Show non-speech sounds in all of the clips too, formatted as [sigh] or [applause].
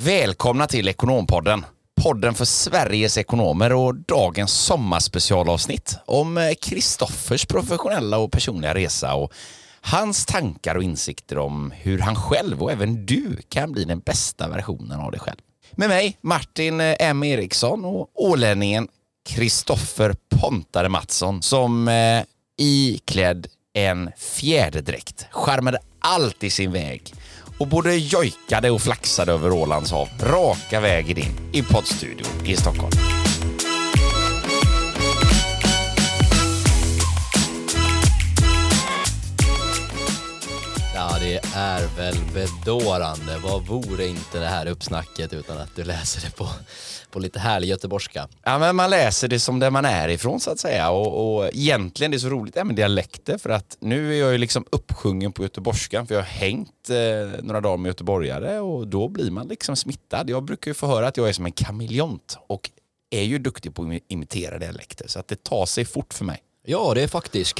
Välkomna till Ekonompodden. Podden för Sveriges ekonomer och dagens sommarspecialavsnitt om eh, Kristoffers professionella och personliga resa och hans tankar och insikter om hur han själv och även du kan bli den bästa versionen av dig själv. Med mig Martin eh, M Eriksson och ålänningen Kristoffer Pontare Mattsson som eh, iklädd en fjäderdräkt skärmade allt i sin väg och både jojkade och flaxade över Ålands hav raka vägen in i poddstudion i Stockholm. Ja, det är väl bedårande. Vad vore inte det här uppsnacket utan att du läser det på, på lite härlig göteborgska? Ja, men man läser det som där man är ifrån så att säga. Och, och egentligen det är så roligt det med dialekter för att nu är jag ju liksom uppsjungen på göteborgskan för jag har hängt eh, några dagar med göteborgare och då blir man liksom smittad. Jag brukar ju få höra att jag är som en kameleont och är ju duktig på att imitera dialekter så att det tar sig fort för mig. Ja, det är faktiskt.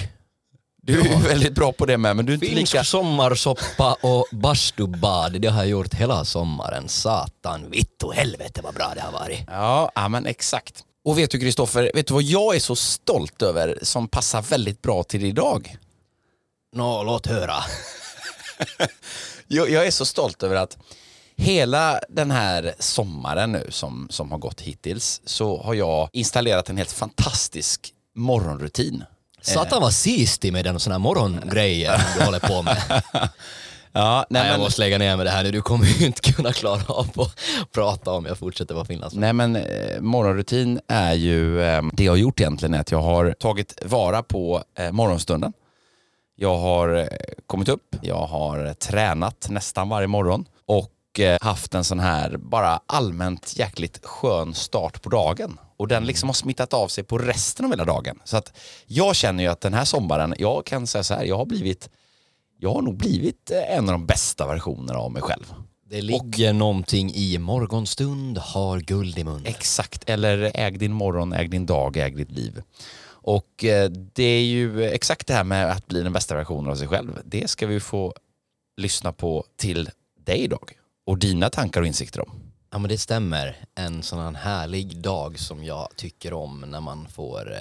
Du är väldigt bra på det med men du är Finsk lika... sommarsoppa och bastubad, det har jag gjort hela sommaren. Satan, vittu, helvete vad bra det har varit. Ja, ja men exakt. Och vet du Kristoffer, vet du vad jag är så stolt över som passar väldigt bra till idag? Nå, låt höra. [laughs] Jag, jag är så stolt över att hela den här sommaren nu som, som har gått hittills så har jag installerat en helt fantastisk morgonrutin. Satan vad sistig med den sån här morgongrejer du [laughs] håller på med. Ja, nej, Nej, jag men, måste lägga ner med det här nu. Du kommer ju inte kunna klara av att prata om jag fortsätter vara Finlands. nej men eh, morgonrutin är ju, eh, det jag har gjort egentligen är att jag har tagit vara på eh, morgonstunden. Jag har eh, kommit upp, jag har tränat nästan varje morgon eh, haft en sån här bara allmänt jäkligt skön start på dagen. Och den liksom har smittat av sig på resten av hela dagen. Så att jag känner ju att den här sommaren, jag kan säga så här, jag har blivit, jag har nog blivit eh, en av de bästa versionerna av mig själv. Det ligger någonting i morgonstund har guld i mun. Exakt, eller äg din morgon, äg din dag, äg ditt liv. Och eh, det är ju exakt det här med att bli den bästa versionen av sig själv. Det ska vi få lyssna på till dig idag och dina tankar och insikter om. Ja men det stämmer. En sån här härlig dag som jag tycker om när man får,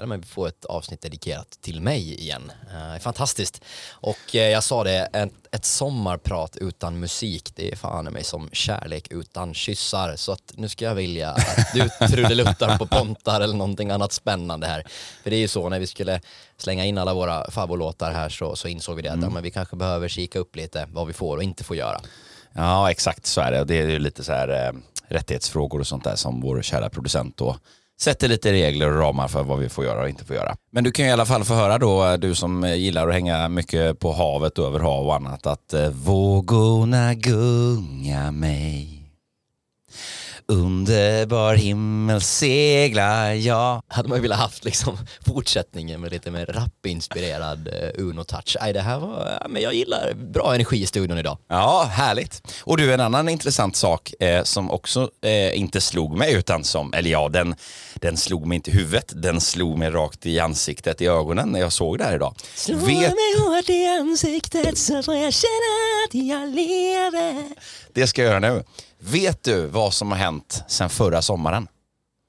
eh, man får ett avsnitt dedikerat till mig igen. Eh, fantastiskt. Och eh, jag sa det, ett, ett sommarprat utan musik, det är fan mig som kärlek utan kyssar. Så att nu ska jag vilja att du [laughs] trudeluttar på pontar eller någonting annat spännande här. För det är ju så, när vi skulle slänga in alla våra favoritlåtar här så, så insåg vi det att ja, men vi kanske behöver kika upp lite vad vi får och inte får göra. Ja, exakt så är det. Det är ju lite så här eh, rättighetsfrågor och sånt där som vår kära producent då sätter lite regler och ramar för vad vi får göra och inte får göra. Men du kan ju i alla fall få höra då, eh, du som gillar att hänga mycket på havet och över hav och annat, att eh, vågorna gunga mig. Underbar himmel seglar jag. hade man ju velat haft liksom fortsättningen med lite mer rappinspirerad uh, Uno-touch. Nej, det här var, ja, men jag gillar bra energi i studion idag. Ja, härligt. Och du, en annan intressant sak eh, som också eh, inte slog mig, utan som, eller ja, den, den slog mig inte i huvudet, den slog mig rakt i ansiktet, i ögonen när jag såg det här idag. Vet, mig hårt i ansiktet så får jag känna att jag lever. det ska jag göra nu. Vet du vad som har hänt sedan förra sommaren?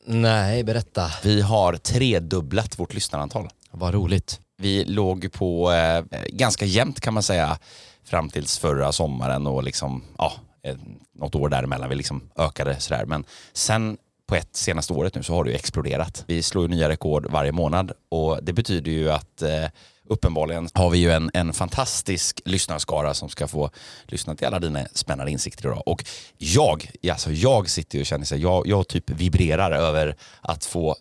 Nej, berätta. Vi har tredubblat vårt lyssnarantal. Vad roligt. Vi låg på eh, ganska jämnt kan man säga fram tills förra sommaren och liksom, ja, eh, något år däremellan vi liksom ökade sådär. Men sen på ett senaste året nu så har det ju exploderat. Vi slår ju nya rekord varje månad och det betyder ju att eh, uppenbarligen har vi ju en, en fantastisk lyssnarskara som ska få lyssna till alla dina spännande insikter idag. Och jag, alltså jag sitter och känner sig, jag, jag typ vibrerar över att få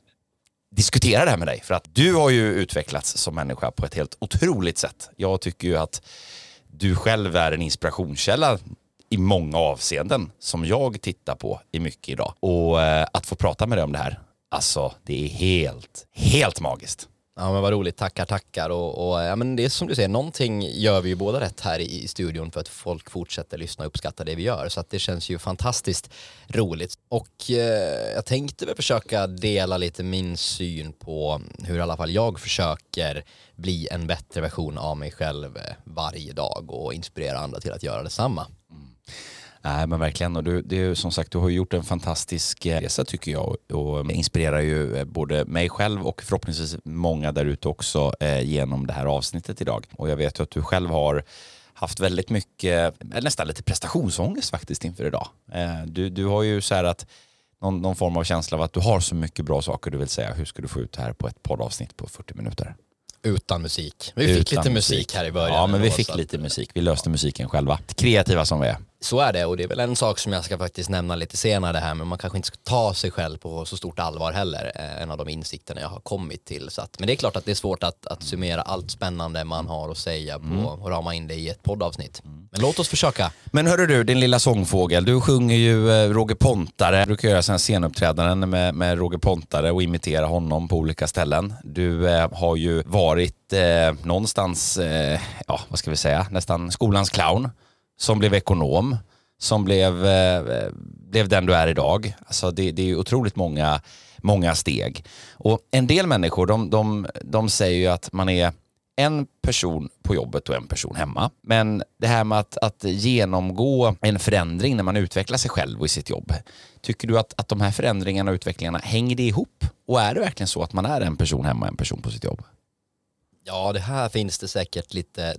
diskutera det här med dig. För att du har ju utvecklats som människa på ett helt otroligt sätt. Jag tycker ju att du själv är en inspirationskälla i många avseenden som jag tittar på i mycket idag. Och eh, att få prata med dig om det här, alltså det är helt, helt magiskt. Ja men vad roligt, tackar tackar. Och, och ja, men det är som du säger, någonting gör vi ju båda rätt här i, i studion för att folk fortsätter lyssna och uppskatta det vi gör. Så att det känns ju fantastiskt roligt. Och eh, jag tänkte väl försöka dela lite min syn på hur i alla fall jag försöker bli en bättre version av mig själv eh, varje dag och inspirera andra till att göra detsamma. Mm. Nej men verkligen och du, det som sagt du har gjort en fantastisk eh, resa tycker jag och inspirerar ju eh, både mig själv och förhoppningsvis många där ute också eh, genom det här avsnittet idag. Och jag vet ju att du själv har haft väldigt mycket, nästan lite prestationsångest faktiskt inför idag. Du, du har ju så här att någon, någon form av känsla av att du har så mycket bra saker du vill säga. Hur ska du få ut det här på ett poddavsnitt på 40 minuter? Utan musik. Vi fick Utan lite musik. här i början. Ja, men vi fick lite musik. Vi löste musiken själva. Kreativa som vi är. Så är det och det är väl en sak som jag ska faktiskt nämna lite senare här men man kanske inte ska ta sig själv på så stort allvar heller. Eh, en av de insikterna jag har kommit till. Så att, men det är klart att det är svårt att, att summera allt spännande man har att säga på mm. och rama in det i ett poddavsnitt. Men låt oss försöka. Men hörru du, din lilla sångfågel. Du sjunger ju eh, Roger Pontare. Du brukar göra sådana scenuppträdanden med, med Roger Pontare och imitera honom på olika ställen. Du eh, har ju varit eh, någonstans, eh, ja vad ska vi säga, nästan skolans clown som blev ekonom, som blev, eh, blev den du är idag. Alltså det, det är otroligt många, många steg. Och en del människor de, de, de säger ju att man är en person på jobbet och en person hemma. Men det här med att, att genomgå en förändring när man utvecklar sig själv och i sitt jobb. Tycker du att, att de här förändringarna och utvecklingarna, hänger det ihop? Och är det verkligen så att man är en person hemma och en person på sitt jobb? Ja, det här finns det säkert lite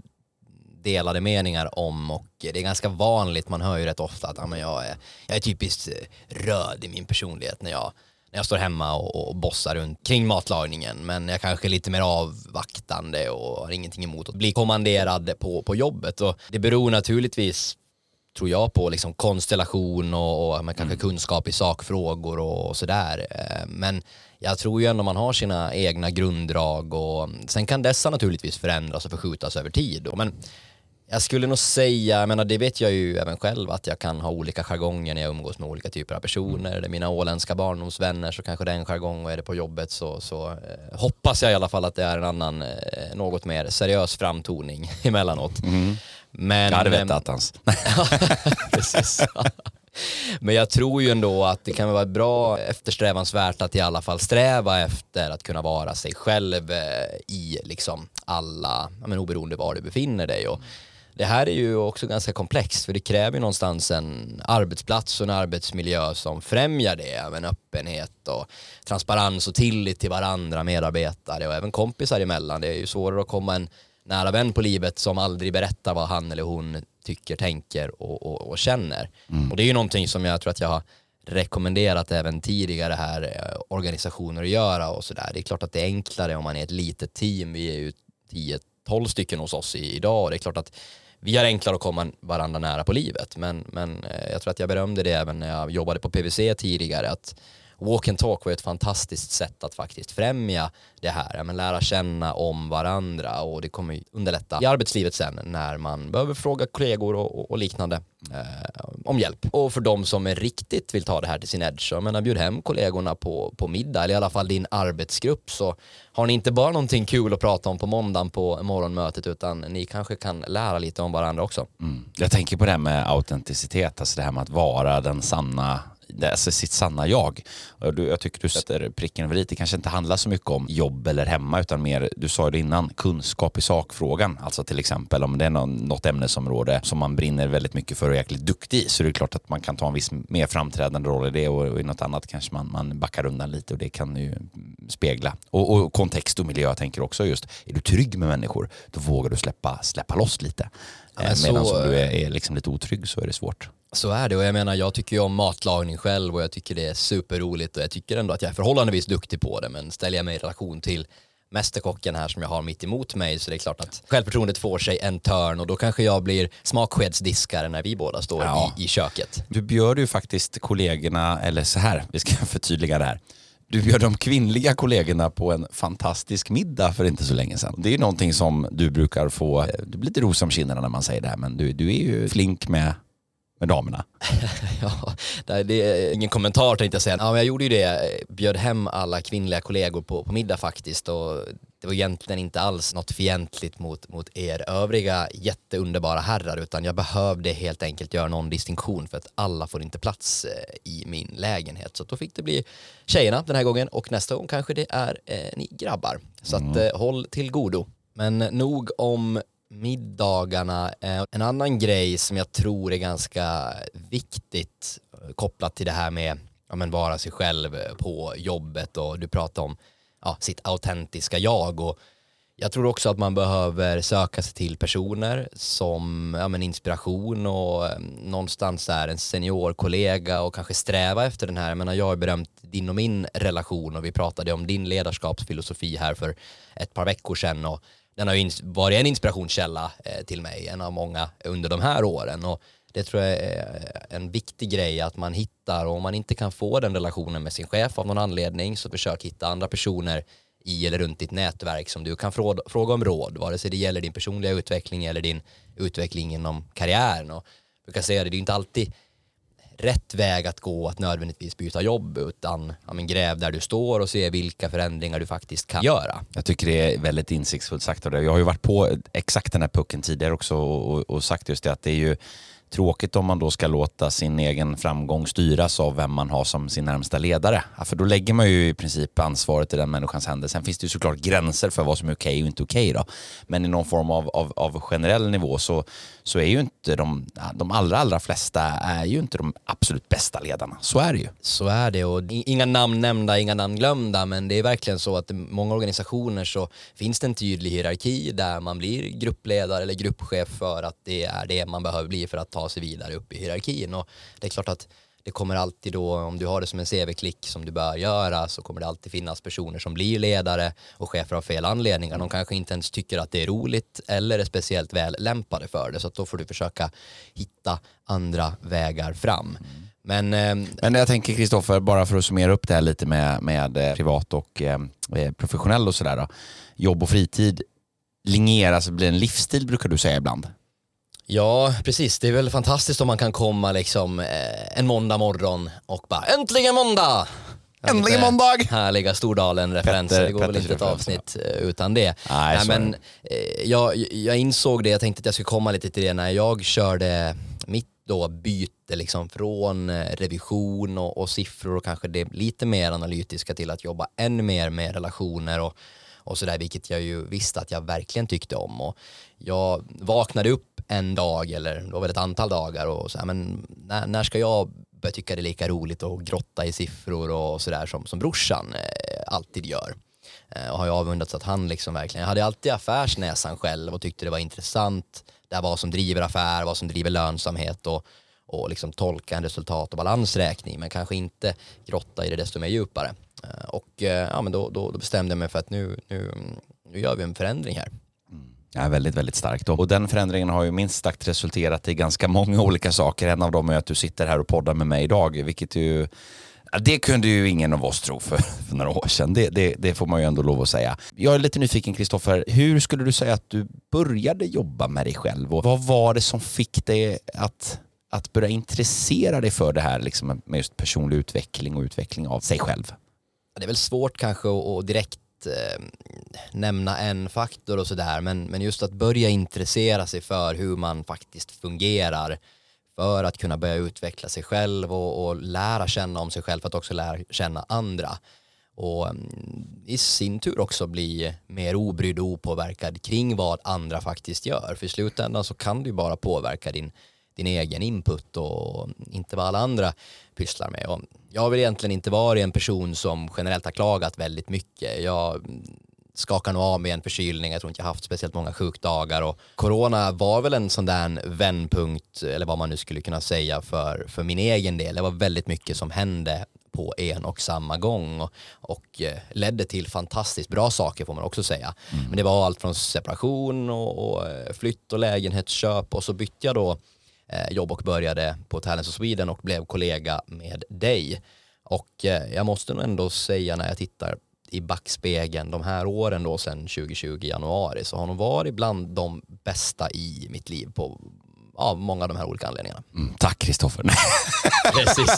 delade meningar om och det är ganska vanligt, man hör ju rätt ofta att ja, men jag, är, jag är typiskt röd i min personlighet när jag, när jag står hemma och, och bossar runt kring matlagningen men jag kanske är lite mer avvaktande och har ingenting emot att bli kommanderad på, på jobbet och det beror naturligtvis tror jag på liksom konstellation och, och kanske mm. kunskap i sakfrågor och, och sådär. Eh, men jag tror ju ändå man har sina egna grunddrag och sen kan dessa naturligtvis förändras och förskjutas över tid. Men jag skulle nog säga, jag menar det vet jag ju även själv, att jag kan ha olika jargonger när jag umgås med olika typer av personer. Är det mina åländska barndomsvänner så kanske det är en jargong och är det på jobbet så, så eh, hoppas jag i alla fall att det är en annan, eh, något mer seriös framtoning [laughs] emellanåt. Mm. Men, [laughs] ja, det vet attans. precis. Men jag tror ju ändå att det kan vara bra eftersträvansvärt att i alla fall sträva efter att kunna vara sig själv eh, i liksom alla, men oberoende var du befinner dig. Och det här är ju också ganska komplext för det kräver ju någonstans en arbetsplats och en arbetsmiljö som främjar det, även öppenhet och transparens och tillit till varandra, medarbetare och även kompisar emellan. Det är ju svårare att komma en nära vän på livet som aldrig berättar vad han eller hon tycker, tänker och, och, och känner. Mm. Och det är ju någonting som jag tror att jag har rekommenderat även tidigare här eh, organisationer att göra och sådär. Det är klart att det är enklare om man är ett litet team. Vi är ju 10-12 stycken hos oss idag och det är klart att vi har enklare att komma varandra nära på livet. Men, men eh, jag tror att jag berömde det även när jag jobbade på PVC tidigare. att walk and talk var ett fantastiskt sätt att faktiskt främja det här, men lära känna om varandra och det kommer underlätta i arbetslivet sen när man behöver fråga kollegor och, och liknande eh, om hjälp. Och för de som är riktigt vill ta det här till sin edge, jag menar bjud hem kollegorna på, på middag eller i alla fall din arbetsgrupp så har ni inte bara någonting kul att prata om på måndagen på morgonmötet utan ni kanske kan lära lite om varandra också. Mm. Jag tänker på det här med autenticitet, alltså det här med att vara den sanna alltså sitt sanna jag. Jag tycker du sätter pricken över i. Det kanske inte handlar så mycket om jobb eller hemma utan mer, du sa det innan, kunskap i sakfrågan. Alltså till exempel om det är något ämnesområde som man brinner väldigt mycket för och är jäkligt duktig i så är det klart att man kan ta en viss mer framträdande roll i det och i något annat kanske man, man backar undan lite och det kan ju spegla. Och, och kontext och miljö jag tänker också just, är du trygg med människor då vågar du släppa, släppa loss lite. Ja, eh, Medan om du är, är liksom lite otrygg så är det svårt. Så är det och jag menar jag tycker ju om matlagning själv och jag tycker det är superroligt och jag tycker ändå att jag är förhållandevis duktig på det men ställer jag mig i relation till mästerkocken här som jag har mitt emot mig så det är klart att självförtroendet får sig en törn och då kanske jag blir smakskedsdiskare när vi båda står ja. i, i köket. Du bjöd ju faktiskt kollegorna, eller så här, vi ska [laughs] förtydliga det här. Du bjöd de kvinnliga kollegorna på en fantastisk middag för inte så länge sedan. Det är ju någonting som du brukar få, det blir lite ros om kinderna när man säger det här, men du, du är ju flink med med damerna? [laughs] ja, det är ingen kommentar tänkte jag säga. Ja, men jag gjorde ju det, bjöd hem alla kvinnliga kollegor på, på middag faktiskt och det var egentligen inte alls något fientligt mot, mot er övriga jätteunderbara herrar utan jag behövde helt enkelt göra någon distinktion för att alla får inte plats eh, i min lägenhet. Så då fick det bli tjejerna den här gången och nästa gång kanske det är eh, ni grabbar. Så mm. att eh, håll till godo. Men nog om middagarna. Eh, en annan grej som jag tror är ganska viktigt eh, kopplat till det här med ja, men vara sig själv eh, på jobbet och du pratar om ja, sitt autentiska jag och jag tror också att man behöver söka sig till personer som ja, men inspiration och någonstans är en seniorkollega och kanske sträva efter den här. Jag, menar, jag har berömt din och min relation och vi pratade om din ledarskapsfilosofi här för ett par veckor sedan och den har ju varit en inspirationskälla eh, till mig, en av många under de här åren. Och det tror jag är eh, en viktig grej att man hittar och om man inte kan få den relationen med sin chef av någon anledning så försök hitta andra personer i eller runt ditt nätverk som du kan fråga om råd, vare sig det gäller din personliga utveckling eller din utveckling inom karriären. Och jag brukar säga det, det är inte alltid rätt väg att gå att nödvändigtvis byta jobb utan ja, men gräv där du står och se vilka förändringar du faktiskt kan göra. Jag tycker det är väldigt insiktsfullt sagt av dig. Jag har ju varit på exakt den här pucken tidigare också och, och sagt just det att det är ju tråkigt om man då ska låta sin egen framgång styras av vem man har som sin närmsta ledare. Ja, för då lägger man ju i princip ansvaret i den människans händer. Sen finns det ju såklart gränser för vad som är okej okay och inte okej. Okay Men i någon form av, av, av, generell nivå så, så är ju inte de, de allra, allra flesta är ju inte de absolut bästa ledarna. Så är det ju. Så är det och inga namn nämnda, inga namn glömda men det är verkligen så att i många organisationer så finns det en tydlig hierarki där man blir gruppledare eller gruppchef för att det är det man behöver bli för att ta sig vidare upp i hierarkin. Och det är klart att det kommer alltid då, om du har det som en CV-klick som du bör göra, så kommer det alltid finnas personer som blir ledare och chefer av fel anledningar. De kanske inte ens tycker att det är roligt eller är speciellt väl lämpade för det, så då får du försöka hitta andra vägar fram. Men, eh, Men jag tänker Kristoffer, bara för att summera upp det här lite med, med eh, privat och eh, eh, professionell och sådär. Jobb och fritid linjeras, blir en livsstil brukar du säga ibland. Ja, precis. Det är väl fantastiskt om man kan komma liksom eh, en måndag morgon och bara äntligen måndag! Äntligen måndag! Härliga Stordalen-referenser. Det går Petter väl inte ett avsnitt ja. Eh, utan det. Nej, Nej men eh, jag, jag insåg det, jag tänkte att jag skulle komma lite till det när jag körde mitt då byte liksom från eh, revision och, och siffror och kanske det lite mer analytiska till att jobba ännu mer med relationer och, och sådär, vilket jag ju visste att jag verkligen tyckte om. Och jag vaknade upp en dag eller det var väl ett antal dagar och så här, men när, när ska jag börja tycka det är lika roligt att grotta i siffror och sådär som, som brorsan eh, alltid gör. Eh, och har ju avundats att han liksom verkligen, jag hade alltid affärsnäsan själv och tyckte det var intressant, det här vad som driver affär, vad som driver lönsamhet och, och liksom tolka en resultat och balansräkning men kanske inte grotta i det desto mer djupare. Eh, och eh, ja, men då, då, då bestämde jag mig för att nu, nu, nu gör vi en förändring här. Mm. Ja, väldigt, väldigt starkt. Och den förändringen har ju minst sagt resulterat i ganska många olika saker. En av dem är att du sitter här och poddar med mig idag, vilket ju det kunde ju ingen av oss tro för, [laughs] för några år sedan. Det, det, det, får man ju ändå lov att säga. Jag är lite nyfiken Kristoffer, hur skulle du säga att du började jobba med dig själv och vad var det som fick dig att, att börja intressera dig för det här liksom, med just personlig utveckling och utveckling av sig själv? Det är väl svårt kanske att direkt eh, nämna en faktor och sådär men, men just att börja intressera sig för hur man faktiskt fungerar för att kunna börja utveckla sig själv och, och lära känna om sig själv för att också lära känna andra och mm, i sin tur också bli mer obrydd och opåverkad kring vad andra faktiskt gör. För i slutändan så kan du bara påverka din, din egen input och inte vad alla andra pysslar med. Och jag har väl egentligen inte varit en person som generellt har klagat väldigt mycket. Jag skakar nog av med en förkylning, jag tror inte jag haft speciellt många sjukdagar och corona var väl en sån där vändpunkt, eller vad man nu skulle kunna säga för, för min egen del. Det var väldigt mycket som hände på en och samma gång och, och eh, ledde till fantastiskt bra saker får man också säga. Mm. Men det var allt från separation och, och eh, flytt och lägenhetsköp och så bytte jag då Eh, jobb och började på Talents of Sweden och blev kollega med dig. Och eh, jag måste nog ändå säga när jag tittar i backspegeln de här åren då sedan 2020 januari så har nog varit bland de bästa i mitt liv på av många av de här olika anledningarna. Mm, tack Kristoffer. [laughs] Precis.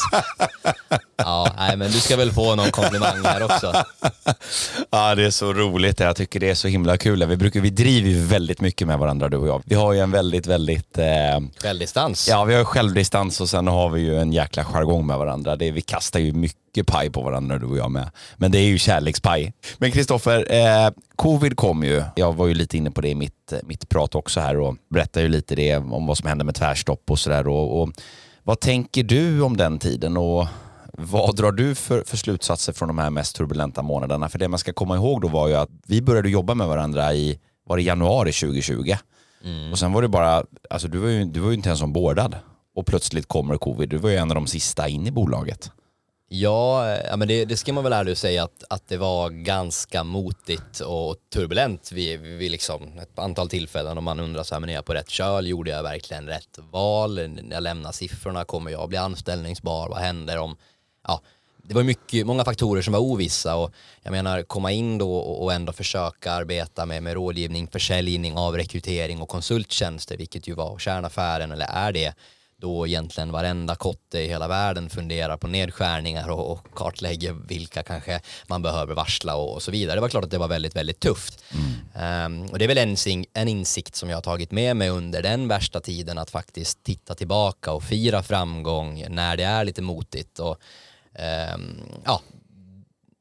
Ja, Nej, men du ska väl få någon komplimang här också. ja, det är så roligt. Jag tycker det är så himla kul. Vi, brukar, vi driver ju väldigt mycket med varandra du och jag. Vi har ju en väldigt, väldigt... Eh, självdistans. Ja, vi har självdistans och sen har vi ju en jäkla jargong med varandra. Det, vi kastar ju mycket paj på varandra du och jag med. Men det är ju kärlekspaj. Men Kristoffer, eh, covid kom ju. Jag var ju lite inne på det i mitt, mitt prat också här och berättade ju lite det om vad som hände med tvärstopp och sådär. Och, och, vad tänker du om den tiden och vad drar du för, för slutsatser från de här mest turbulenta månaderna? För det man ska komma ihåg då var ju att vi började jobba med varandra i var det januari 2020. Mm. Och sen var det bara, alltså du var ju, du var ju inte ens ombordad. Och plötsligt kommer covid. Du var ju en av de sista in i bolaget. Ja, ja men det, det ska man väl ärligt säga att, att det var ganska motigt och turbulent vid, vid liksom ett antal tillfällen och man undrar så här, men är jag på rätt köl? Gjorde jag verkligen rätt val? När jag lämnar siffrorna, kommer jag bli anställningsbar? Vad händer om, ja, det var mycket, många faktorer som var ovissa och jag menar komma in då och ändå försöka arbeta med, med rådgivning, försäljning av rekrytering och konsulttjänster, vilket ju var kärnaffären eller är det då egentligen varenda kotte i hela världen funderar på nedskärningar och, och kartlägger vilka kanske man behöver varsla och, och, så vidare. Det var klart att det var väldigt, väldigt tufft. Mm. Um, och det är väl en, en insikt som jag har tagit med mig under den värsta tiden att faktiskt titta tillbaka och fira framgång när det är lite motigt. Och, um, ja,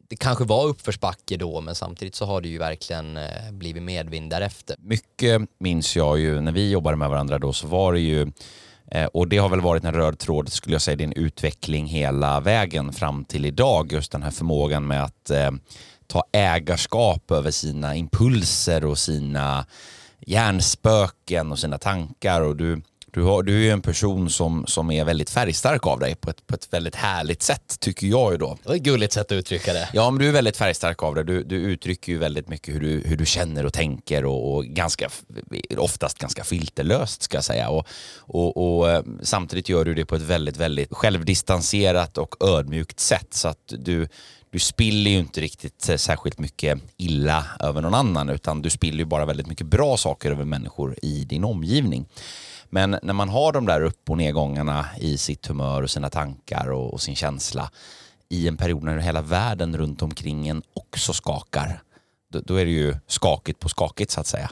det kanske var uppförsbacke då men samtidigt så har det ju verkligen eh, blivit medvind därefter. Mycket minns jag ju när vi jobbade med varandra då så var det ju Eh, och det har väl varit en röd tråd, skulle jag säga, din utveckling hela vägen fram till idag. Just den här förmågan med att eh, ta ägarskap över sina impulser och sina hjärnspöken och sina tankar. Och du du, har, du är ju en person som, som är väldigt färgstark av dig på ett, på ett väldigt härligt sätt, tycker jag ju då. Det var ett gulligt sätt att uttrycka det. Ja, men du är väldigt färgstark av dig. Du, du uttrycker ju väldigt mycket hur du, hur du känner och tänker och, och ganska, oftast ganska filterlöst ska jag säga. Och, och, och, eh, samtidigt gör du det på ett väldigt, väldigt självdistanserat och ödmjukt sätt. Så att du, du spiller ju inte riktigt särskilt mycket illa över någon annan utan du spiller ju bara väldigt mycket bra saker över människor i din omgivning. Men när man har de där upp och nedgångarna i sitt humör och sina tankar och, och sin känsla i en period när hela världen runt omkring en också skakar, då, då är det ju skakigt på skakigt så att säga.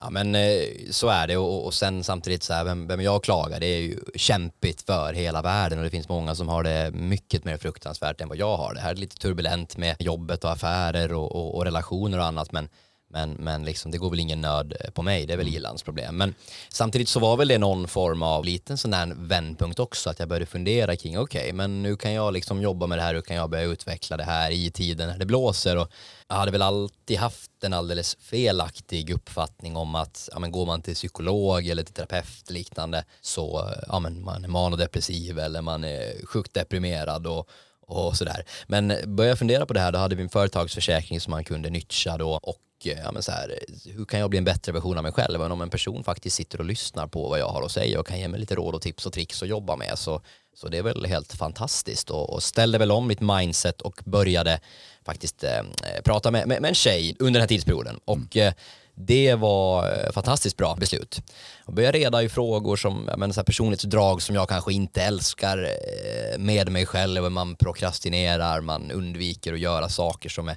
Ja men eh, så är det och, och sen samtidigt så här, vem, vem jag klagar, det är ju kämpigt för hela världen och det finns många som har det mycket mer fruktansvärt än vad jag har. Det här är lite turbulent med jobbet och affärer och, och, och relationer och annat men men, men liksom, det går väl ingen nöd på mig, det är väl mm. Irlands problem. Men samtidigt så var väl det någon form av liten sån där vändpunkt också, att jag började fundera kring, okej, okay, men nu kan jag liksom jobba med det här, hur kan jag börja utveckla det här i tiden när det blåser? Och jag hade väl alltid haft en alldeles felaktig uppfattning om att ja, men går man till psykolog eller till terapeut liknande så ja, men man är manodepressiv eller man är sjukt deprimerad och och sådär. Men började jag fundera på det här, då hade vi en företagsförsäkring som man kunde nyttja då och ja, men så här, hur kan jag bli en bättre version av mig själv? Men om en person faktiskt sitter och lyssnar på vad jag har att säga och kan ge mig lite råd och tips och tricks att jobba med så, så det är väl helt fantastiskt och, och ställde väl om mitt mindset och började faktiskt eh, prata med, med, med, en tjej under den här tidsperioden och mm. eh, det var eh, fantastiskt bra beslut. Och börja reda i frågor som men, så här personlighetsdrag som jag kanske inte älskar eh, med mig själv. Man prokrastinerar, man undviker att göra saker som är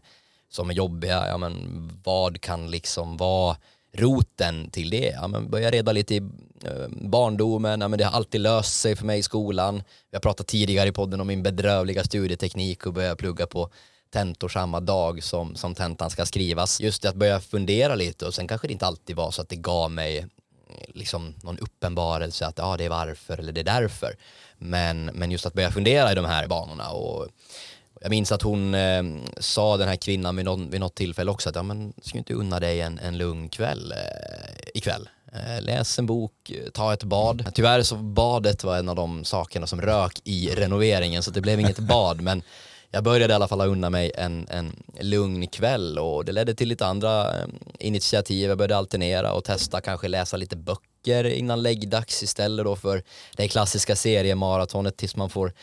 som är jobbiga, ja men vad kan liksom vara roten till det? Ja, men börja reda lite i eh, barndomen, ja, men det har alltid löst sig för mig i skolan. Vi har pratat tidigare i podden om min bedrövliga studieteknik och börja plugga på tentor samma dag som, som tentan ska skrivas. Just det att börja fundera lite och sen kanske det inte alltid var så att det gav mig eh, liksom någon uppenbarelse att ja, det är varför eller det är därför. Men, men just att börja fundera i de här banorna och jag minns att hon eh, sa den här kvinnan vid, någon, vid något tillfälle också att ja, men, ska inte unna dig en, en lugn kväll eh, ikväll. Eh, läs en bok, ta ett bad. Tyvärr så badet var en av de sakerna som rök i renoveringen så det blev inget [laughs] bad men jag började i alla fall ha unna mig en, en lugn kväll och det ledde till lite andra eh, initiativ. Jag började alternera och testa kanske läsa lite böcker böcker innan läggdags istället då för det klassiska seriemaratonet tills man får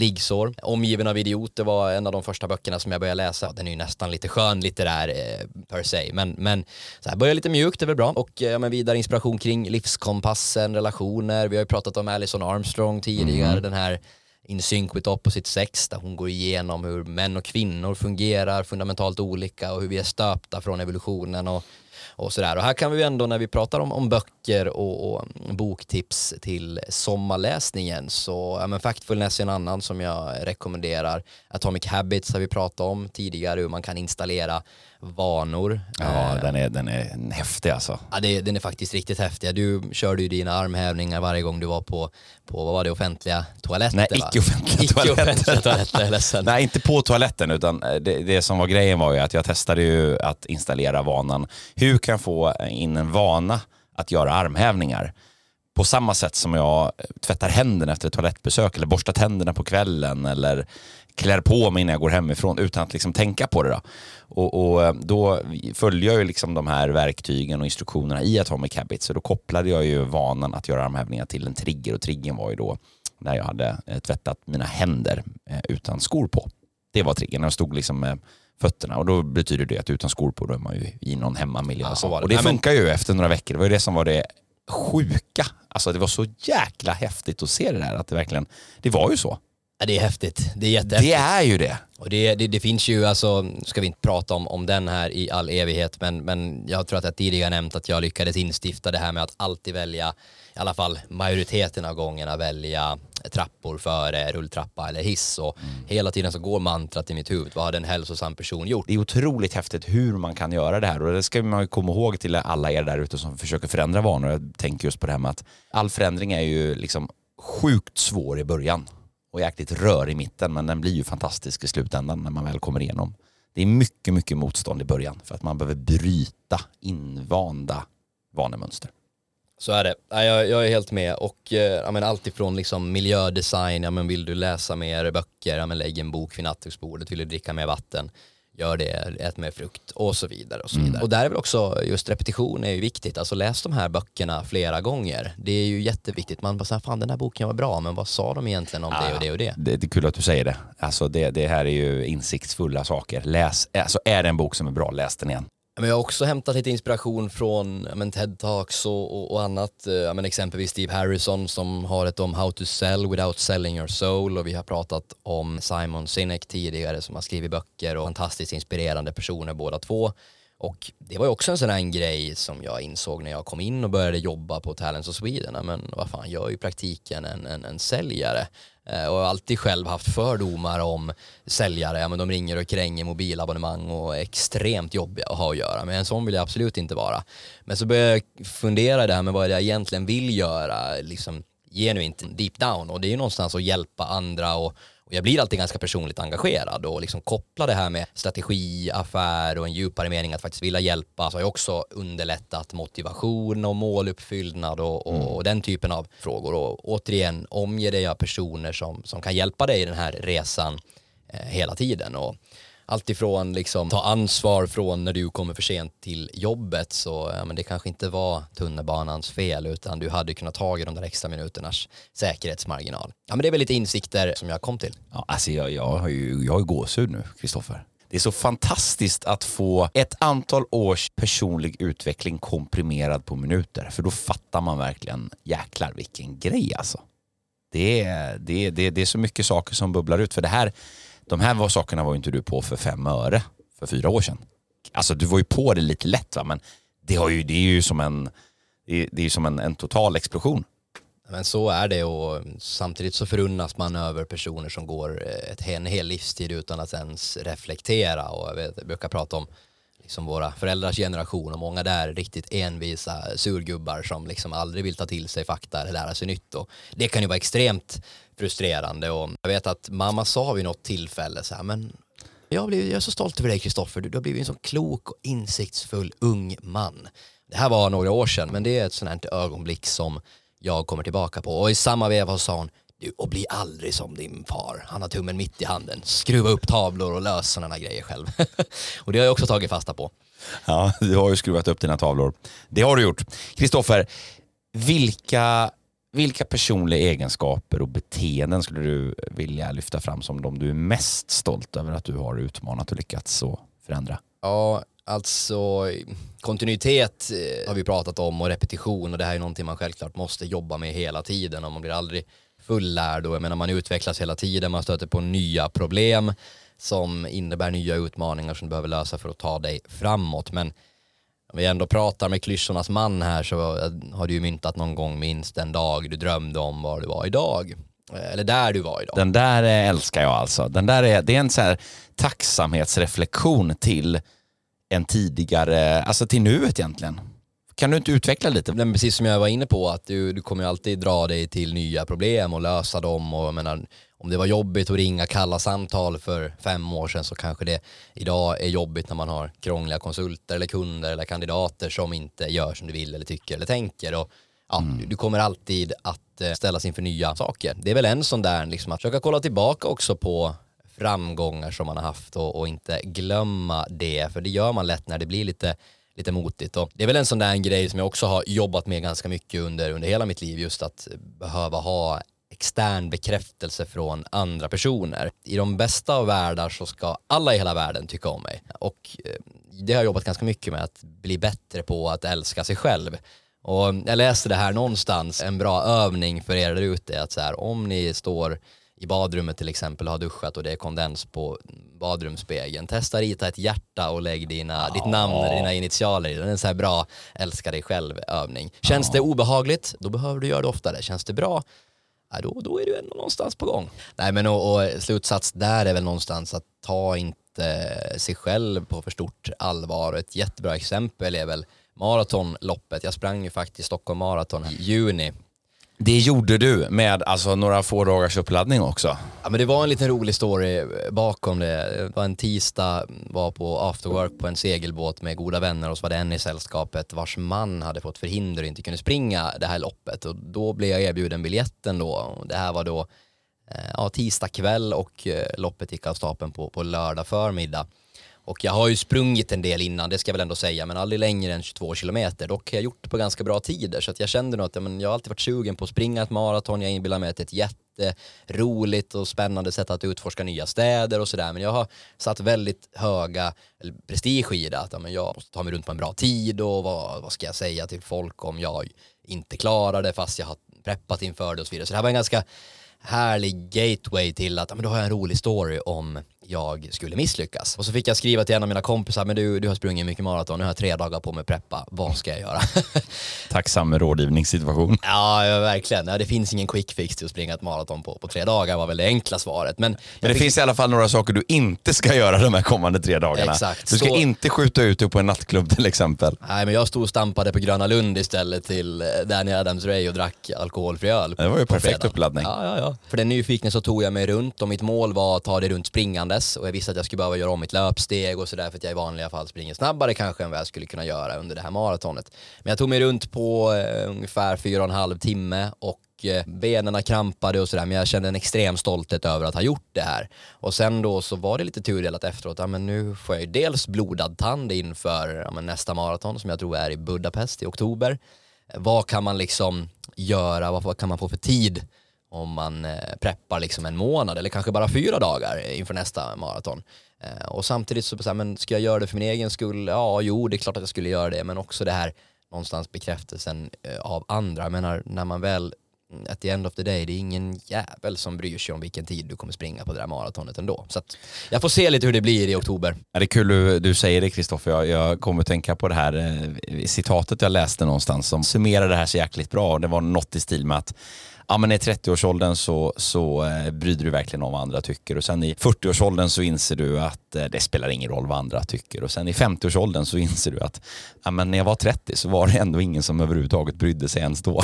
liggsår. Omgiven av idioter var en av de första böckerna som jag började läsa. Den är ju nästan lite skön litterär eh, per se, men, men så här, börja lite mjukt, är väl bra. Och eh, men vidare inspiration kring livskompassen, relationer. Vi har ju pratat om Alison Armstrong tidigare, mm. den här In Sync with Opposite Sex där hon går igenom hur män och kvinnor fungerar fundamentalt olika och hur vi är stöpta från evolutionen och och sådär. Och här kan vi ändå när vi pratar om, om böcker och, och mm, boktips till sommarläsningen så ja, men Factfulness är en annan som jag rekommenderar. Atomic Habits har vi pratat om tidigare hur man kan installera vanor. Ja, eh, den är, den är häftig alltså. Ja, det, den är faktiskt riktigt häftig. Du körde ju dina armhävningar varje gång du var på, på vad var det, offentliga toaletter? Nej, icke-offentliga icke toaletter. toaletter Nej, inte på toaletten, utan det, det som var grejen var ju att jag testade ju att installera vanan. Hur kan jag få in en vana att göra armhävningar? på samma sätt som jag tvättar händerna efter ett toalettbesök eller borstar tänderna på kvällen eller klär på mig innan jag går hemifrån utan att liksom tänka på det. Då. Och, och eh, då följer jag ju liksom de här verktygen och instruktionerna i Atomic Habits. Så då kopplade jag ju vanan att göra armhävningar till en trigger och triggern var ju då när jag hade eh, tvättat mina händer eh, utan skor på. Det var triggern. Jag stod liksom med fötterna och då betyder det att utan skor på då är man ju i någon hemmamiljö. Ja, och, och det funkar ju efter några veckor. Det var ju det som var det sjuka. Alltså det var så jäkla häftigt att se det där. Att det verkligen, det var ju så. Ja, det är häftigt. Det är jättehäftigt. Det är ju det. Och det, det, det, finns ju, alltså, ska vi inte prata om, om den här i all evighet, men, men jag tror att jag tidigare nämnt att jag lyckades instifta det här med att alltid välja, i alla fall majoriteten av gångerna välja trappor före rulltrappa eller hiss och mm. hela tiden så går mantrat i mitt huvud, vad hade en hälsosam person gjort? Det är otroligt häftigt hur man kan göra det här och det ska man komma ihåg till alla er där ute som försöker förändra vanor. Jag tänker just på det här med att all förändring är ju liksom sjukt svår i början och jäkligt rör i mitten men den blir ju fantastisk i slutändan när man väl kommer igenom. Det är mycket, mycket motstånd i början för att man behöver bryta invanda vanemönster. Så är det. Jag, jag är helt med. Och eh, men allt ifrån liksom miljödesign, ja, men vill du läsa mer böcker, ja, men lägg en bok vid nattduksbordet, vill du dricka mer vatten, gör det, ät mer frukt och så vidare. Och så vidare. Mm. Och där är väl också just repetition är ju viktigt, alltså läs de här böckerna flera gånger. Det är ju jätteviktigt, man bara säger fan den här boken var bra, men vad sa de egentligen om ja, det och det och det? det? Det är kul att du säger det. Alltså det, det här är ju insiktsfulla saker. Läs, alltså är det en bok som är bra, läs den igen. Men jag har också hämtat lite inspiration från men, TED-talks och, och, och, annat. Eh, men, exempelvis Steve Harrison som har ett om How to sell without selling your soul och vi har pratat om Simon Sinek tidigare som har skrivit böcker och fantastiskt inspirerande personer båda två. Och det var ju också en sån här grej som jag insåg när jag kom in och började jobba på Talents of Sweden. Men vad fan, jag är ju i praktiken en, en, en säljare. Eh, och har alltid själv haft fördomar om säljare. Ja, men de ringer och kränger mobilabonnemang och är extremt jobbiga att ha att göra. med. en sån vill jag absolut inte vara. Men så började jag fundera det här med vad jag egentligen vill göra. Liksom genuint deep down och det är ju någonstans att hjälpa andra och och jag blir alltid ganska personligt engagerad och liksom koppla det här med strategi, affär och en djupare mening att faktiskt vilja hjälpa så har jag också underlättat motivation och måluppfyllnad och, och, mm. och, den typen av frågor. Och återigen, omge dig av personer som, som kan hjälpa dig i den här resan eh, hela tiden. Och alltifrån liksom ta ansvar från när du kommer för sent till jobbet så ja, men det kanske inte var tunnelbanans fel utan du hade kunnat ta i de där extra minuternas säkerhetsmarginal. Ja men det är väl lite insikter som jag kom till. Ja, alltså jag, jag har ju jag har gåshud nu, Kristoffer. Det är så fantastiskt att få ett antal års personlig utveckling komprimerad på minuter. För då fattar man verkligen, jäklar vilken grej alltså. Det är, det, det, det är så mycket saker som bubblar ut. För det här, de här var sakerna var ju inte du på för fem öre för fyra år sedan. Alltså du var ju på det lite lätt va, men det, har ju, det är ju som en, det är, som en, en total explosion. Men så är det och samtidigt så förunnas man över personer som går eh, ett, en hel livstid utan att ens reflektera och jag, vet, jag brukar prata om liksom våra föräldrars generation och många där är riktigt envisa surgubbar som liksom aldrig vill ta till sig fakta eller lära sig nytt och det kan ju vara extremt frustrerande och jag vet att mamma sa vid något tillfälle så här, men jag, blir, jag är så stolt över dig Kristoffer, du, du har blivit en så klok och insiktsfull ung man. Det här var några år sedan men det är ett sånt här ögonblick som jag kommer tillbaka på och i samma veva sa hon du, och bli aldrig som din far. Han har tummen mitt i handen. Skruva upp tavlor och lös sådana grejer själv. [laughs] och det har jag också tagit fasta på. Ja, du har ju skruvat upp dina tavlor. Det har du gjort. Kristoffer, vilka, vilka personliga egenskaper och beteenden skulle du vilja lyfta fram som de du är mest stolt över att du har utmanat och lyckats förändra? Ja, Alltså kontinuitet eh, har vi pratat om och repetition och det här är någonting man självklart måste jobba med hela tiden och man blir aldrig fullärd och jag menar man utvecklas hela tiden, man stöter på nya problem som innebär nya utmaningar som du behöver lösa för att ta dig framåt. Men om vi ändå pratar med klyschornas man här så har du ju myntat någon gång minst en dag du drömde om var du var idag. Eller där du var idag. Den där eh, älskar jag alltså. Den där är, det är en så här tacksamhetsreflektion till en tidigare, alltså till nuet egentligen. Kan du inte utveckla lite? Men precis som jag var inne på, att du, du kommer ju alltid dra dig till nya problem och lösa dem. Och, jag menar, om det var jobbigt att ringa kalla samtal för fem år sedan så kanske det idag är jobbigt när man har krångliga konsulter eller kunder eller kandidater som inte gör som du vill eller tycker eller tänker. Och, ja, mm. du, kommer alltid att eh, ställas inför nya saker. Det är väl en sån där, liksom, att försöka kolla tillbaka också på framgångar som man har haft och, och inte glömma det, för det gör man lätt när det blir lite lite motigt. Och det är väl en sån där grej som jag också har jobbat med ganska mycket under, under hela mitt liv, just att behöva ha extern bekräftelse från andra personer. I de bästa av världar så ska alla i hela världen tycka om mig. Och eh, det har jag jobbat ganska mycket med, att bli bättre på att älska sig själv. Och jag läste det här någonstans, en bra övning för er där ute, att så här, om ni står i badrummet till exempel och har duschat och det är kondens på badrumsspegeln. Testa rita ett hjärta och lägg dina, oh. ditt namn eller dina initialer i Det är en så här bra älska dig själv övning. Känns oh. det obehagligt, då behöver du göra det oftare. Känns det bra, ja, då, då är du ändå någonstans på gång. Nej men och, och slutsats där är väl någonstans att ta inte sig själv på för stort allvar. Ett jättebra exempel är väl maratonloppet. Jag sprang ju faktiskt Stockholm Marathon i juni det gjorde du med alltså, några få dagars uppladdning också. Ja, men det var en liten rolig story bakom det. Det var en tisdag, var på afterwork på en segelbåt med goda vänner och så var det en i sällskapet vars man hade fått förhinder och inte kunde springa det här loppet. Och då blev jag erbjuden biljetten då. Det här var då eh, ja, tisdag kväll och eh, loppet gick av stapeln på, på lördag förmiddag. Och jag har ju sprungit en del innan, det ska jag väl ändå säga, men aldrig längre än 22 kilometer. Dock har jag gjort det på ganska bra tider, så att jag kände nog att ja, men jag har alltid varit sugen på att springa ett maraton. Jag inbillar mig att det är ett jätteroligt och spännande sätt att utforska nya städer och sådär. Men jag har satt väldigt höga prestige i det, att ja, men jag måste ta mig runt på en bra tid och vad, vad ska jag säga till folk om jag inte klarar det fast jag har preppat inför det och så vidare. Så det här var en ganska härlig gateway till att men då har jag en rolig story om jag skulle misslyckas. Och så fick jag skriva till en av mina kompisar, men du, du har sprungit mycket maraton, nu har jag tre dagar på mig att preppa, vad ska jag göra? [laughs] Tacksam rådgivningssituation. Ja, ja verkligen. Ja, det finns ingen quick fix till att springa ett maraton på, på tre dagar var väl det enkla svaret. Men, men det fick... finns i alla fall några saker du inte ska göra de här kommande tre dagarna. Exakt. Du ska så... inte skjuta ut dig på en nattklubb till exempel. Nej, men jag stod och stampade på Gröna Lund istället till eh, Danny Adams Ray och drack alkoholfri öl. Det var ju perfekt uppladdning. Ja, ja, ja. För den nyfikna så tog jag mig runt och mitt mål var att ta det runt press och jag visste att jag skulle behöva göra om mitt löpsteg och sådär för att jag i vanliga fall springer snabbare kanske än vad jag skulle kunna göra under det här maratonet. Men jag tog mig runt på eh, ungefär fyra och en halv timme och eh, benen krampade och sådär men jag kände en extrem stolthet över att ha gjort det här. Och sen då så var det lite turdelat efteråt, ja men nu får jag ju dels blodad tand inför ja, nästa maraton som jag tror är i Budapest i oktober. Vad kan man liksom göra, vad kan man få för tid om man eh, preppar liksom en månad eller kanske bara fyra dagar inför nästa maraton. Eh, och samtidigt så, så här, men ska jag göra det för min egen skull? Ja, jo, det är klart att jag skulle göra det, men också det här någonstans bekräftelsen eh, av andra. Jag menar, när man väl mm, at the end of the day, det är ingen jävel som bryr sig om vilken tid du kommer springa på det där maratonet ändå. Så att jag får se lite hur det blir i oktober. Ja, det är kul du, du säger det Kristoffer. Jag, jag kommer att tänka på det här eh, citatet jag läste någonstans som summerar det här så jäkligt bra. Det var något i stil med att ja, men i 30-årsåldern så, så eh, bryr du verkligen om vad andra tycker och sen i 40-årsåldern så inser du att eh, det spelar ingen roll vad andra tycker och sen i 50-årsåldern så inser du att ja, men när jag var 30 så var det ändå ingen som överhuvudtaget brydde sig ens då.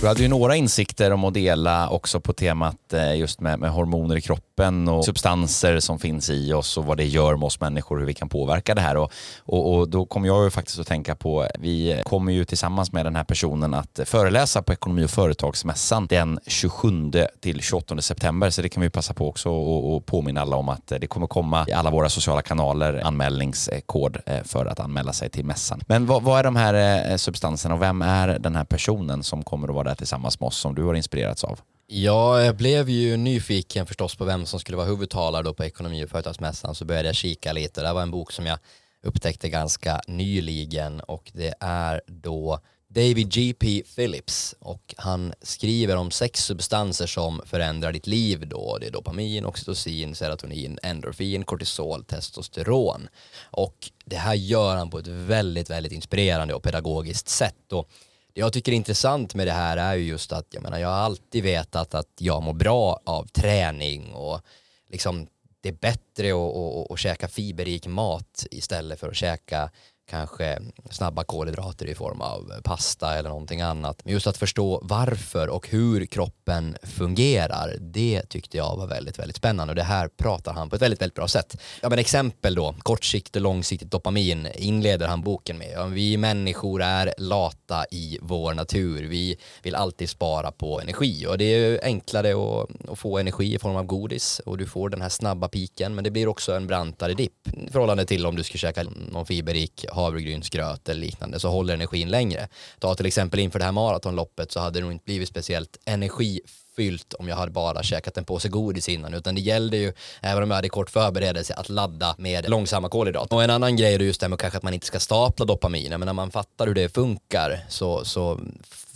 Du hade ju några insikter om att dela också på temat eh, just med, med, hormoner i kroppen och substanser som finns i oss och vad det gör med oss människor, hur vi kan påverka det här. Och, och, och då kom jag ju faktiskt att tänka på, vi kommer ju tillsammans med den här personen att föreläsa på Ekonomi och företagsmässan den 27 till 28 september. Så det kan vi passa på också och, och påminna alla om att eh, det kommer komma i alla våra sociala kanaler anmälningskod eh, för att anmäla sig till mässan. Men vad, vad är de här substanserna och vem är den här personen som kommer att vara där tillsammans med oss som du har inspirerats av? Ja, jag blev ju nyfiken förstås på vem som skulle vara huvudtalare då på ekonomi och företagsmässan så började jag kika lite. Det här var en bok som jag upptäckte ganska nyligen och det är då David G.P. Phillips och han skriver om sex substanser som förändrar ditt liv då. Det är dopamin, oxytocin, serotonin, endorfin, kortisol, testosteron. Och det här gör han på ett väldigt, väldigt inspirerande och pedagogiskt sätt. Och jag tycker det är intressant med det här är ju just att jag menar jag har alltid vetat att jag mår bra av träning och liksom det är bättre att, att, att käka fiberrik mat istället för att käka kanske snabba kolhydrater i form av pasta eller någonting annat. Men just att förstå varför och hur kroppen fungerar, det tyckte jag var väldigt, väldigt spännande och det här pratar han på ett väldigt, väldigt bra sätt. Ja men exempel då, kortsiktigt och långsiktigt dopamin inleder han boken med. Ja, vi människor är lata i vår natur. Vi vill alltid spara på energi och det är enklare att, att få energi i form av godis och du får den här snabba piken men det blir också en brantare dipp i förhållande till om du ska käka någon fiberrik havregrynsgröt eller liknande så håller energin längre. Ta till exempel inför det här maratonloppet så hade det nog inte blivit speciellt energi fyllt om jag hade bara käkat en påse godis innan utan det gällde ju, även om jag hade kort förberedelse, att ladda med långsamma kolhydrater. Och en annan grej är just det med kanske att man inte ska stapla dopamin, men när man fattar hur det funkar så, så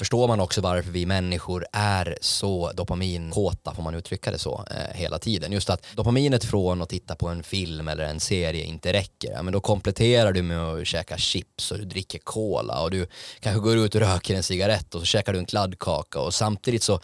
förstår man också varför vi människor är så dopaminkåta, får man uttrycka det så, eh, hela tiden. Just att dopaminet från att titta på en film eller en serie inte räcker, ja, men då kompletterar du med att käka chips och du dricker cola och du kanske går ut och röker en cigarett och så käkar du en kladdkaka och samtidigt så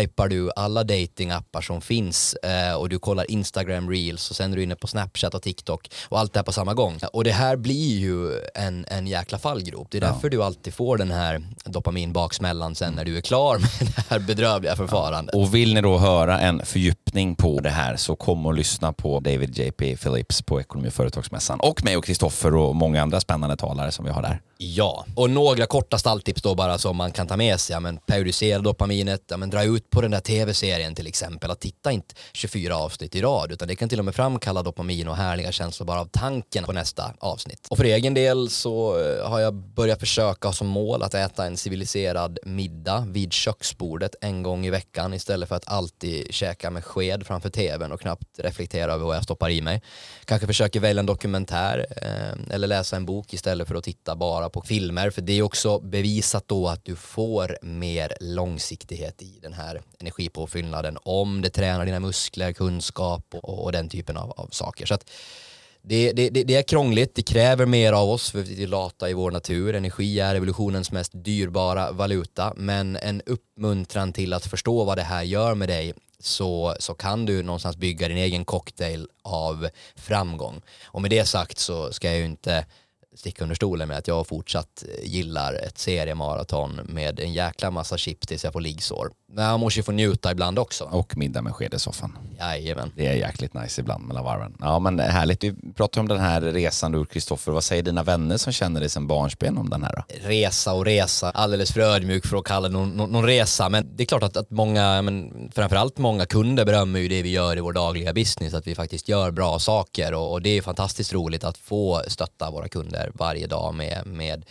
swipar du alla datingappar som finns eh, och du kollar Instagram reels och sen är du inne på Snapchat och TikTok och allt det här på samma gång. Och det här blir ju en, en jäkla fallgrop. Det är därför ja. du alltid får den här dopamin baksmällan sen när du är klar med det här bedrövliga förfarandet. Och vill ni då höra en fördjupning på det här så kom och lyssna på David JP Phillips på Ekonomi och företagsmässan och mig och Kristoffer och många andra spännande talare som vi har där. Ja, och några korta stalltips då bara som man kan ta med sig. Ja, men periodisera dopaminet, ja, men dra ut på den där tv-serien till exempel. Att titta inte 24 avsnitt i rad utan det kan till och med framkalla dopamin och härliga känslor bara av tanken på nästa avsnitt. Och för egen del så eh, har jag börjat försöka ha som mål att äta en civiliserad middag vid köksbordet en gång i veckan istället för att alltid käka med sked framför tvn och knappt reflektera över vad jag stoppar i mig. Kanske försöker välja en dokumentär eh, eller läsa en bok istället för att titta bara på filmer för det är också bevisat då att du får mer långsiktighet i den här energipåfyllnaden om det tränar dina muskler, kunskap och, och den typen av, av saker. Så att det, det, det, är krångligt, det kräver mer av oss för vi är lata i vår natur. Energi är evolutionens mest dyrbara valuta men en uppmuntran till att förstå vad det här gör med dig så, så kan du någonstans bygga din egen cocktail av framgång. Och med det sagt så ska jag ju inte sticka under stolen med att jag fortsatt gillar ett seriemaraton med en jäkla massa chips tills jag får liggsår. Men man måste ju få njuta ibland också. Och middag med sked i soffan. Jajamän. Det är jäkligt nice ibland mellan varven. Ja men härligt. Vi pratar om den här resan du Kristoffer. Vad säger dina vänner som känner dig sedan barnsben om den här då? Resa och resa. Alldeles för ödmjuk för att kalla det någon, någon, någon, resa. Men det är klart att, att många, men framförallt många kunder berömmer ju det vi gör i vår dagliga business. Att vi faktiskt gör bra saker och, och det är fantastiskt roligt att få stötta våra kunder varje dag med, med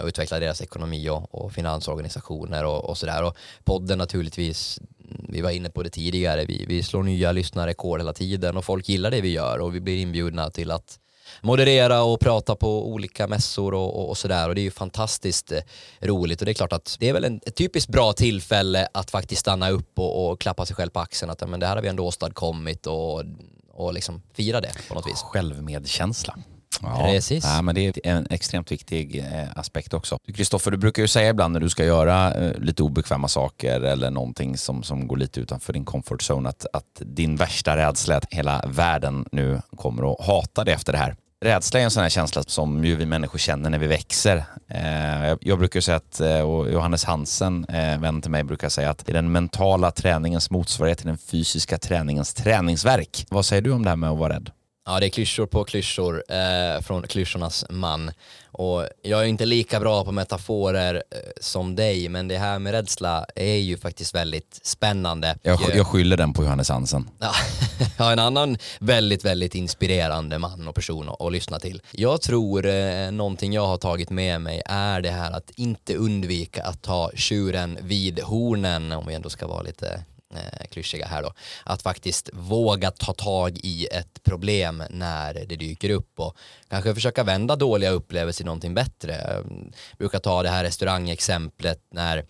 och utveckla deras ekonomi och, och finansorganisationer och, och sådär. Och podden naturligtvis, vi var inne på det tidigare, vi, vi slår nya lyssnarrekord hela tiden och folk gillar det vi gör och vi blir inbjudna till att moderera och prata på olika mässor och, och, och sådär och det är ju fantastiskt eh, roligt och det är klart att det är väl en, ett typiskt bra tillfälle att faktiskt stanna upp och, och klappa sig själv på axeln att men det här har vi ändå åstadkommit och, och liksom fira det på något vis. Självmedkänsla. Ja, Precis. Ja, men det är en extremt viktig eh, aspekt också. Kristoffer, du brukar ju säga ibland när du ska göra eh, lite obekväma saker eller någonting som, som går lite utanför din comfort zone att, att din värsta rädsla är att hela världen nu kommer att hata dig efter det här. Rädsla är en sån här känsla som ju vi människor känner när vi växer. Eh, jag brukar säga att, och Johannes Hansen, vän till mig, brukar säga att det är den mentala träningens motsvarighet till den fysiska träningens träningsverk. Vad säger du om det här med att vara rädd? Ja, det är klyschor på klyschor eh, från klyschornas man. Och jag är inte lika bra på metaforer eh, som dig, men det här med rädsla är ju faktiskt väldigt spännande. Jag, jag skyller den på Johannes Hansen. [laughs] Ja, en annan väldigt, väldigt inspirerande man och person att, att lyssna till. Jag tror eh, någonting jag har tagit med mig är det här att inte undvika att ta tjuren vid hornen, om vi ändå ska vara lite eh, klyschiga här då, att faktiskt våga ta tag i ett problem när det dyker upp och kanske försöka vända dåliga upplevelser till någonting bättre. Jag brukar ta det här restaurangexemplet när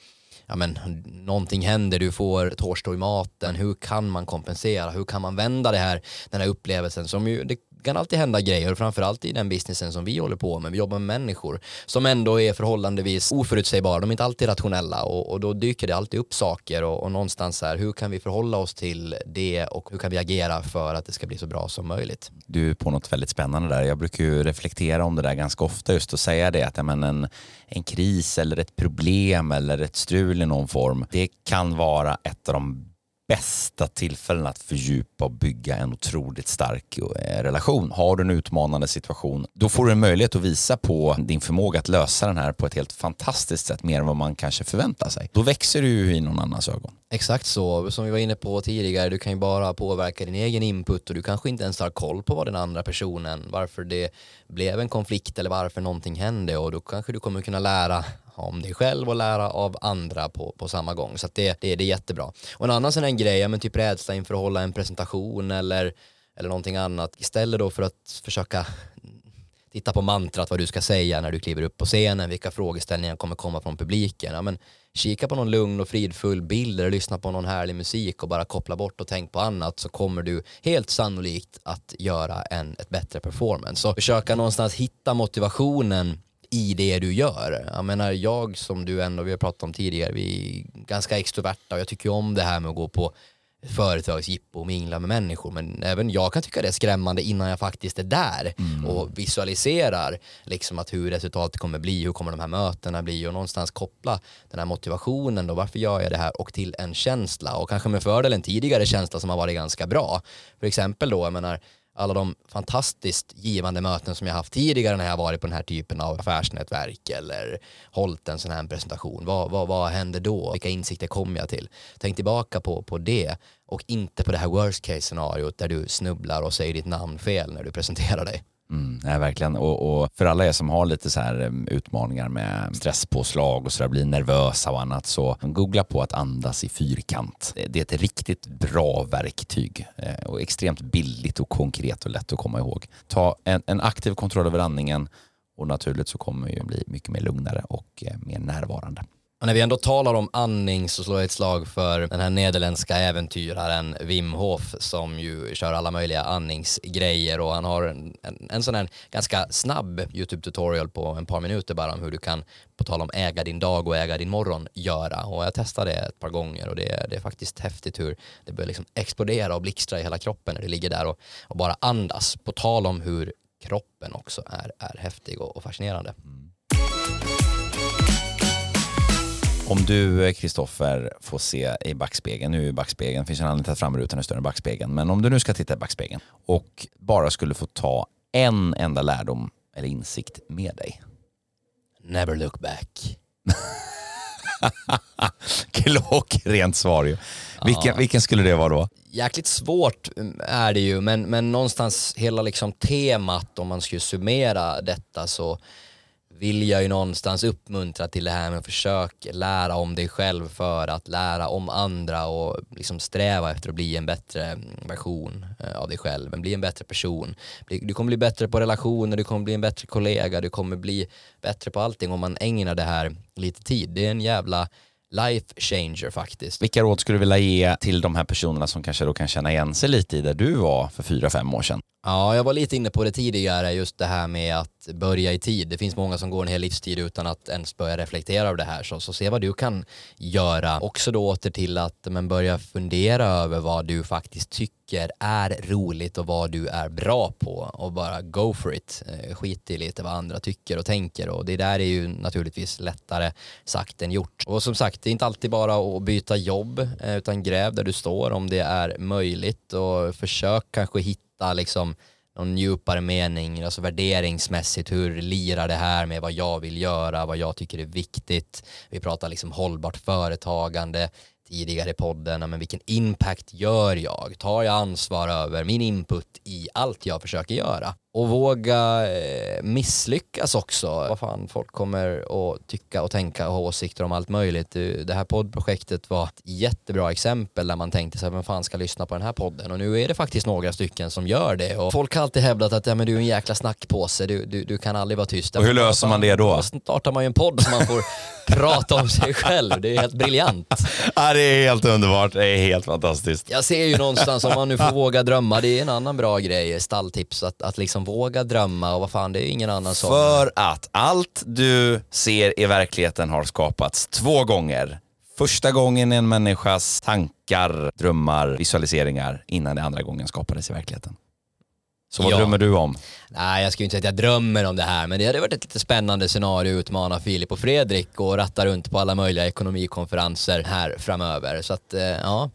ja, men, någonting händer, du får tårstå i maten, hur kan man kompensera, hur kan man vända det här, den här upplevelsen som ju, det kan alltid hända grejer, framförallt i den businessen som vi håller på med. Vi jobbar med människor som ändå är förhållandevis oförutsägbara. De är inte alltid rationella och, och då dyker det alltid upp saker och, och någonstans här, hur kan vi förhålla oss till det och hur kan vi agera för att det ska bli så bra som möjligt? Du är på något väldigt spännande där. Jag brukar ju reflektera om det där ganska ofta just och säga det att ja, men en, en kris eller ett problem eller ett strul i någon form, det kan vara ett av de bästa tillfällen att fördjupa och bygga en otroligt stark eh, relation. Har du en utmanande situation, då får du en möjlighet att visa på din förmåga att lösa den här på ett helt fantastiskt sätt, mer än vad man kanske förväntar sig. Då växer du ju i någon annans ögon. Exakt så, som vi var inne på tidigare, du kan ju bara påverka din egen input och du kanske inte ens har koll på vad den andra personen, varför det blev en konflikt eller varför någonting hände och då kanske du kommer kunna lära om dig själv och lära av andra på, på samma gång. Så det, det, det är jättebra. Och en annan sån här grej, men typ rädsla inför att hålla en presentation eller, eller någonting annat. Istället då för att försöka titta på mantrat vad du ska säga när du kliver upp på scenen, vilka frågeställningar kommer komma från publiken. Ja, men kika på någon lugn och fridfull bild eller lyssna på någon härlig musik och bara koppla bort och tänk på annat så kommer du helt sannolikt att göra en, ett bättre performance. Så försöka någonstans hitta motivationen i det du gör. Jag menar, jag som du ändå, vi har pratat om tidigare, vi är ganska extroverta och jag tycker om det här med att gå på företagsjippo och mingla med människor men även jag kan tycka det är skrämmande innan jag faktiskt är där mm. och visualiserar liksom att hur resultatet kommer bli, hur kommer de här mötena bli och någonstans koppla den här motivationen då, varför gör jag det här och till en känsla och kanske med fördel en tidigare känsla som har varit ganska bra. För exempel då, jag menar alla de fantastiskt givande möten som jag haft tidigare när jag varit på den här typen av affärsnätverk eller hållit en sån här presentation. Vad, vad, vad hände då? Vilka insikter kom jag till? Tänk tillbaka på, på det och inte på det här worst case scenariot där du snubblar och säger ditt namn fel när du presenterar dig. Mm, nej, verkligen. Och, och, för alla er som har lite så här mm, utmaningar med stresspåslag och så där, blir nervösa och annat, så googla på att andas i fyrkant. Det är ett riktigt bra verktyg eh, och extremt billigt och konkret och lätt att komma ihåg. Ta en, en aktiv kontroll över andningen och naturligt så kommer ju bli mycket mer lugnare och eh, mer närvarande. Och när vi ändå talar om andning så slår jag ett slag för den här nederländska äventyraren Wim Hof som ju kör alla möjliga andningsgrejer och han har en, en, en sån här ganska snabb YouTube-tutorial på en par minuter bara om hur du kan, på tal om äga din dag och äga din morgon, göra. Och jag testade det ett par gånger och det, det är faktiskt häftigt hur det börjar liksom explodera och blixtra i hela kroppen när du ligger där och, och bara andas. På tal om hur kroppen också är, är häftig och, och fascinerande. Mm. Om du, Kristoffer, får se i backspegeln, nu i backspegeln, finns en anledning till att framrutan är större än backspegeln, men om du nu ska titta i backspegeln och bara skulle få ta en enda lärdom eller insikt med dig. Never look back. [laughs] Klockrent svar ju. Vilken, ja. vilken skulle det vara då? Jäkligt svårt är det ju, men, men någonstans hela liksom temat om man skulle summera detta så vill jag ju någonstans uppmuntra till det här med att försöka lära om dig själv för att lära om andra och liksom sträva efter att bli en bättre version eh, av dig själv, bli en bättre person. Du kommer bli bättre på relationer, du kommer bli en bättre kollega, du kommer bli bättre på allting om man ägnar det här lite tid. Det är en jävla life changer faktiskt. Vilka råd skulle du vilja ge till de här personerna som kanske då kan känna igen sig lite i där du var för fyra, fem år sedan? Ja, jag var lite inne på det tidigare, just det här med att börja i tid. Det finns många som går en hel livstid utan att ens börja reflektera över det här. Så, så se vad du kan göra. Också då åter till att men börja fundera över vad du faktiskt tycker är roligt och vad du är bra på och bara go for it. Eh, skit i lite vad andra tycker och tänker och det där är ju naturligtvis lättare sagt än gjort. Och som sagt, det är inte alltid bara att byta jobb eh, utan gräv där du står om det är möjligt och försök kanske hitta hitta liksom någon djupare mening, alltså värderingsmässigt, hur lirar det här med vad jag vill göra, vad jag tycker är viktigt. Vi pratar liksom hållbart företagande, tidigare i podden, men vilken impact gör jag? Tar jag ansvar över min input i allt jag försöker göra? Och våga eh, misslyckas också. Vad fan, folk kommer att tycka och tänka och ha åsikter om allt möjligt. Det här poddprojektet var ett jättebra exempel där man tänkte sig, vem fan ska lyssna på den här podden? Och nu är det faktiskt några stycken som gör det. Och folk har alltid hävdat att ja, men du är en jäkla snackpåse, du, du, du kan aldrig vara tyst. Och hur löser man det då? Då startar man ju en podd så man får [laughs] prata om sig själv. Det är helt briljant. Ja, det är helt underbart. Det är helt fantastiskt. Jag ser ju någonstans, om man nu får våga drömma, det är en annan bra grej, stalltips, att, att liksom våga drömma och vad fan, det är ingen annan som... För att allt du ser i verkligheten har skapats två gånger. Första gången en människas tankar, drömmar, visualiseringar innan det andra gången skapades i verkligheten. Så vad Ja. drömmer du om? Nej, jag ska ju inte säga att jag drömmer om det här, men det hade varit ett lite spännande scenario att utmana Filip och Fredrik och ratta runt på alla möjliga ekonomikonferenser här framöver. Så att, eh, ja.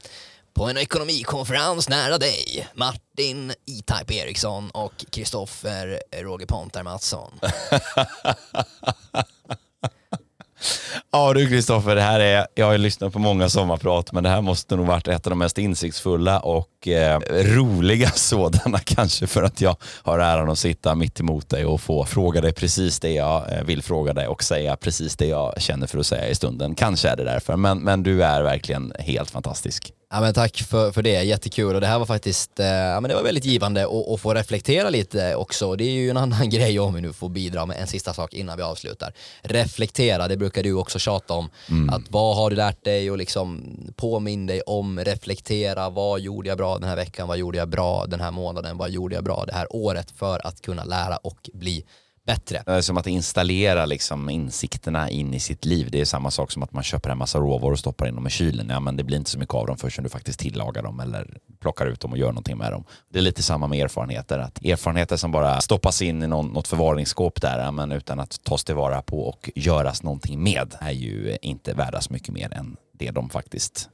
På en ekonomikonferens nära dig, Martin E-Type Eriksson och Kristoffer Roger Pontar Mattsson. [laughs] Ja du Kristoffer, det här är, jag har ju lyssnat på många sommarprat men det här måste nog varit ett av de mest insiktsfulla och eh, roliga [laughs] sådana kanske för att jag har äran att sitta mitt emot dig och få fråga dig precis det jag eh, vill fråga dig och säga precis det jag känner för att säga i stunden. Kanske är det därför, men, men du är verkligen helt fantastisk. Ja, men tack för, för det, jättekul. Och det här var faktiskt eh, ja, men det var väldigt givande att, få reflektera lite också. Det är ju en annan [laughs] grej om vi nu får bidra med en sista sak innan vi avslutar. Reflektera, det brukar du också tjata om. Att vad har du lärt dig och liksom påminn dig om, reflektera. Vad gjorde jag bra den här veckan? Vad gjorde jag bra den här månaden? Vad gjorde jag bra det här året för att kunna lära och bli bättre? Det är som att installera liksom insikterna in i sitt liv. Det är samma sak som att man köper en massa råvaror och stoppar in dem i kylen. Ja, men det blir inte så mycket av dem förrän du faktiskt tillagar dem eller plockar ut dem och gör någonting med dem. Det är lite samma med erfarenheter. Att erfarenheter som bara stoppas in i någon, något förvaringsskåp där ja, men utan att tas tillvara på och göras någonting med är ju inte värda så mycket mer än det de faktiskt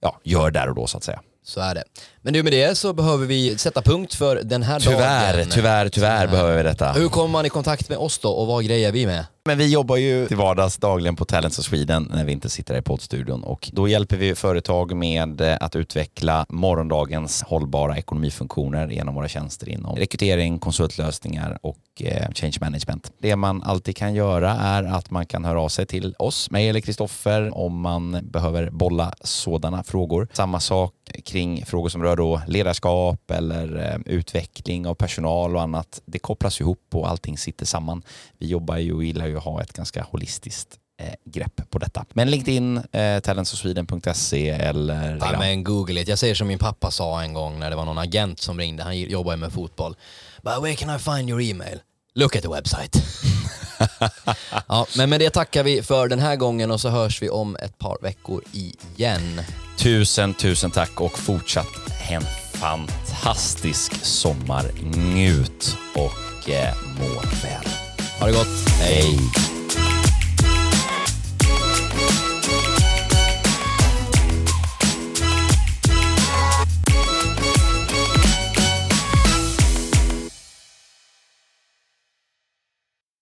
ja, gör där och då så att säga. Så är det. Men du med det så behöver vi sätta punkt för den här Tyvärr, dagen. tyvärr, tyvärr här. behöver vi detta. Hur kommer man i kontakt med oss då och vad grejer vi med? Men vi jobbar ju till vardags dagligen på Talents of Sweden när vi inte sitter här i poddstudion och då hjälper vi företag med att utveckla morgondagens hållbara ekonomifunktioner genom våra tjänster inom rekrytering, konsultlösningar och eh, change management. Det man alltid kan göra är att man kan höra av sig till oss, mig eller Kristoffer om man behöver bolla sådana frågor. Samma sak kring frågor som rör då ledarskap eller eh, utveckling av personal och annat. Det kopplas ihop och allting sitter samman. Vi jobbar ju och gillar ju att ha ett ganska holistiskt eh, grepp på detta. Men LinkedIn, eh, talentsofsweden.se eller... Ja, men google it. Jag säger som min pappa sa en gång när det var någon agent som ringde. Han jobbar ju med fotboll. But where can I find your email? Look at the website. [laughs] [laughs] ja, men med det tackar vi för den här gången och så hörs vi om ett par veckor igen. Tusen, tusen tack och fortsatt en fantastisk sommar. Njut och eh, må väl. Ha det gott. Hej!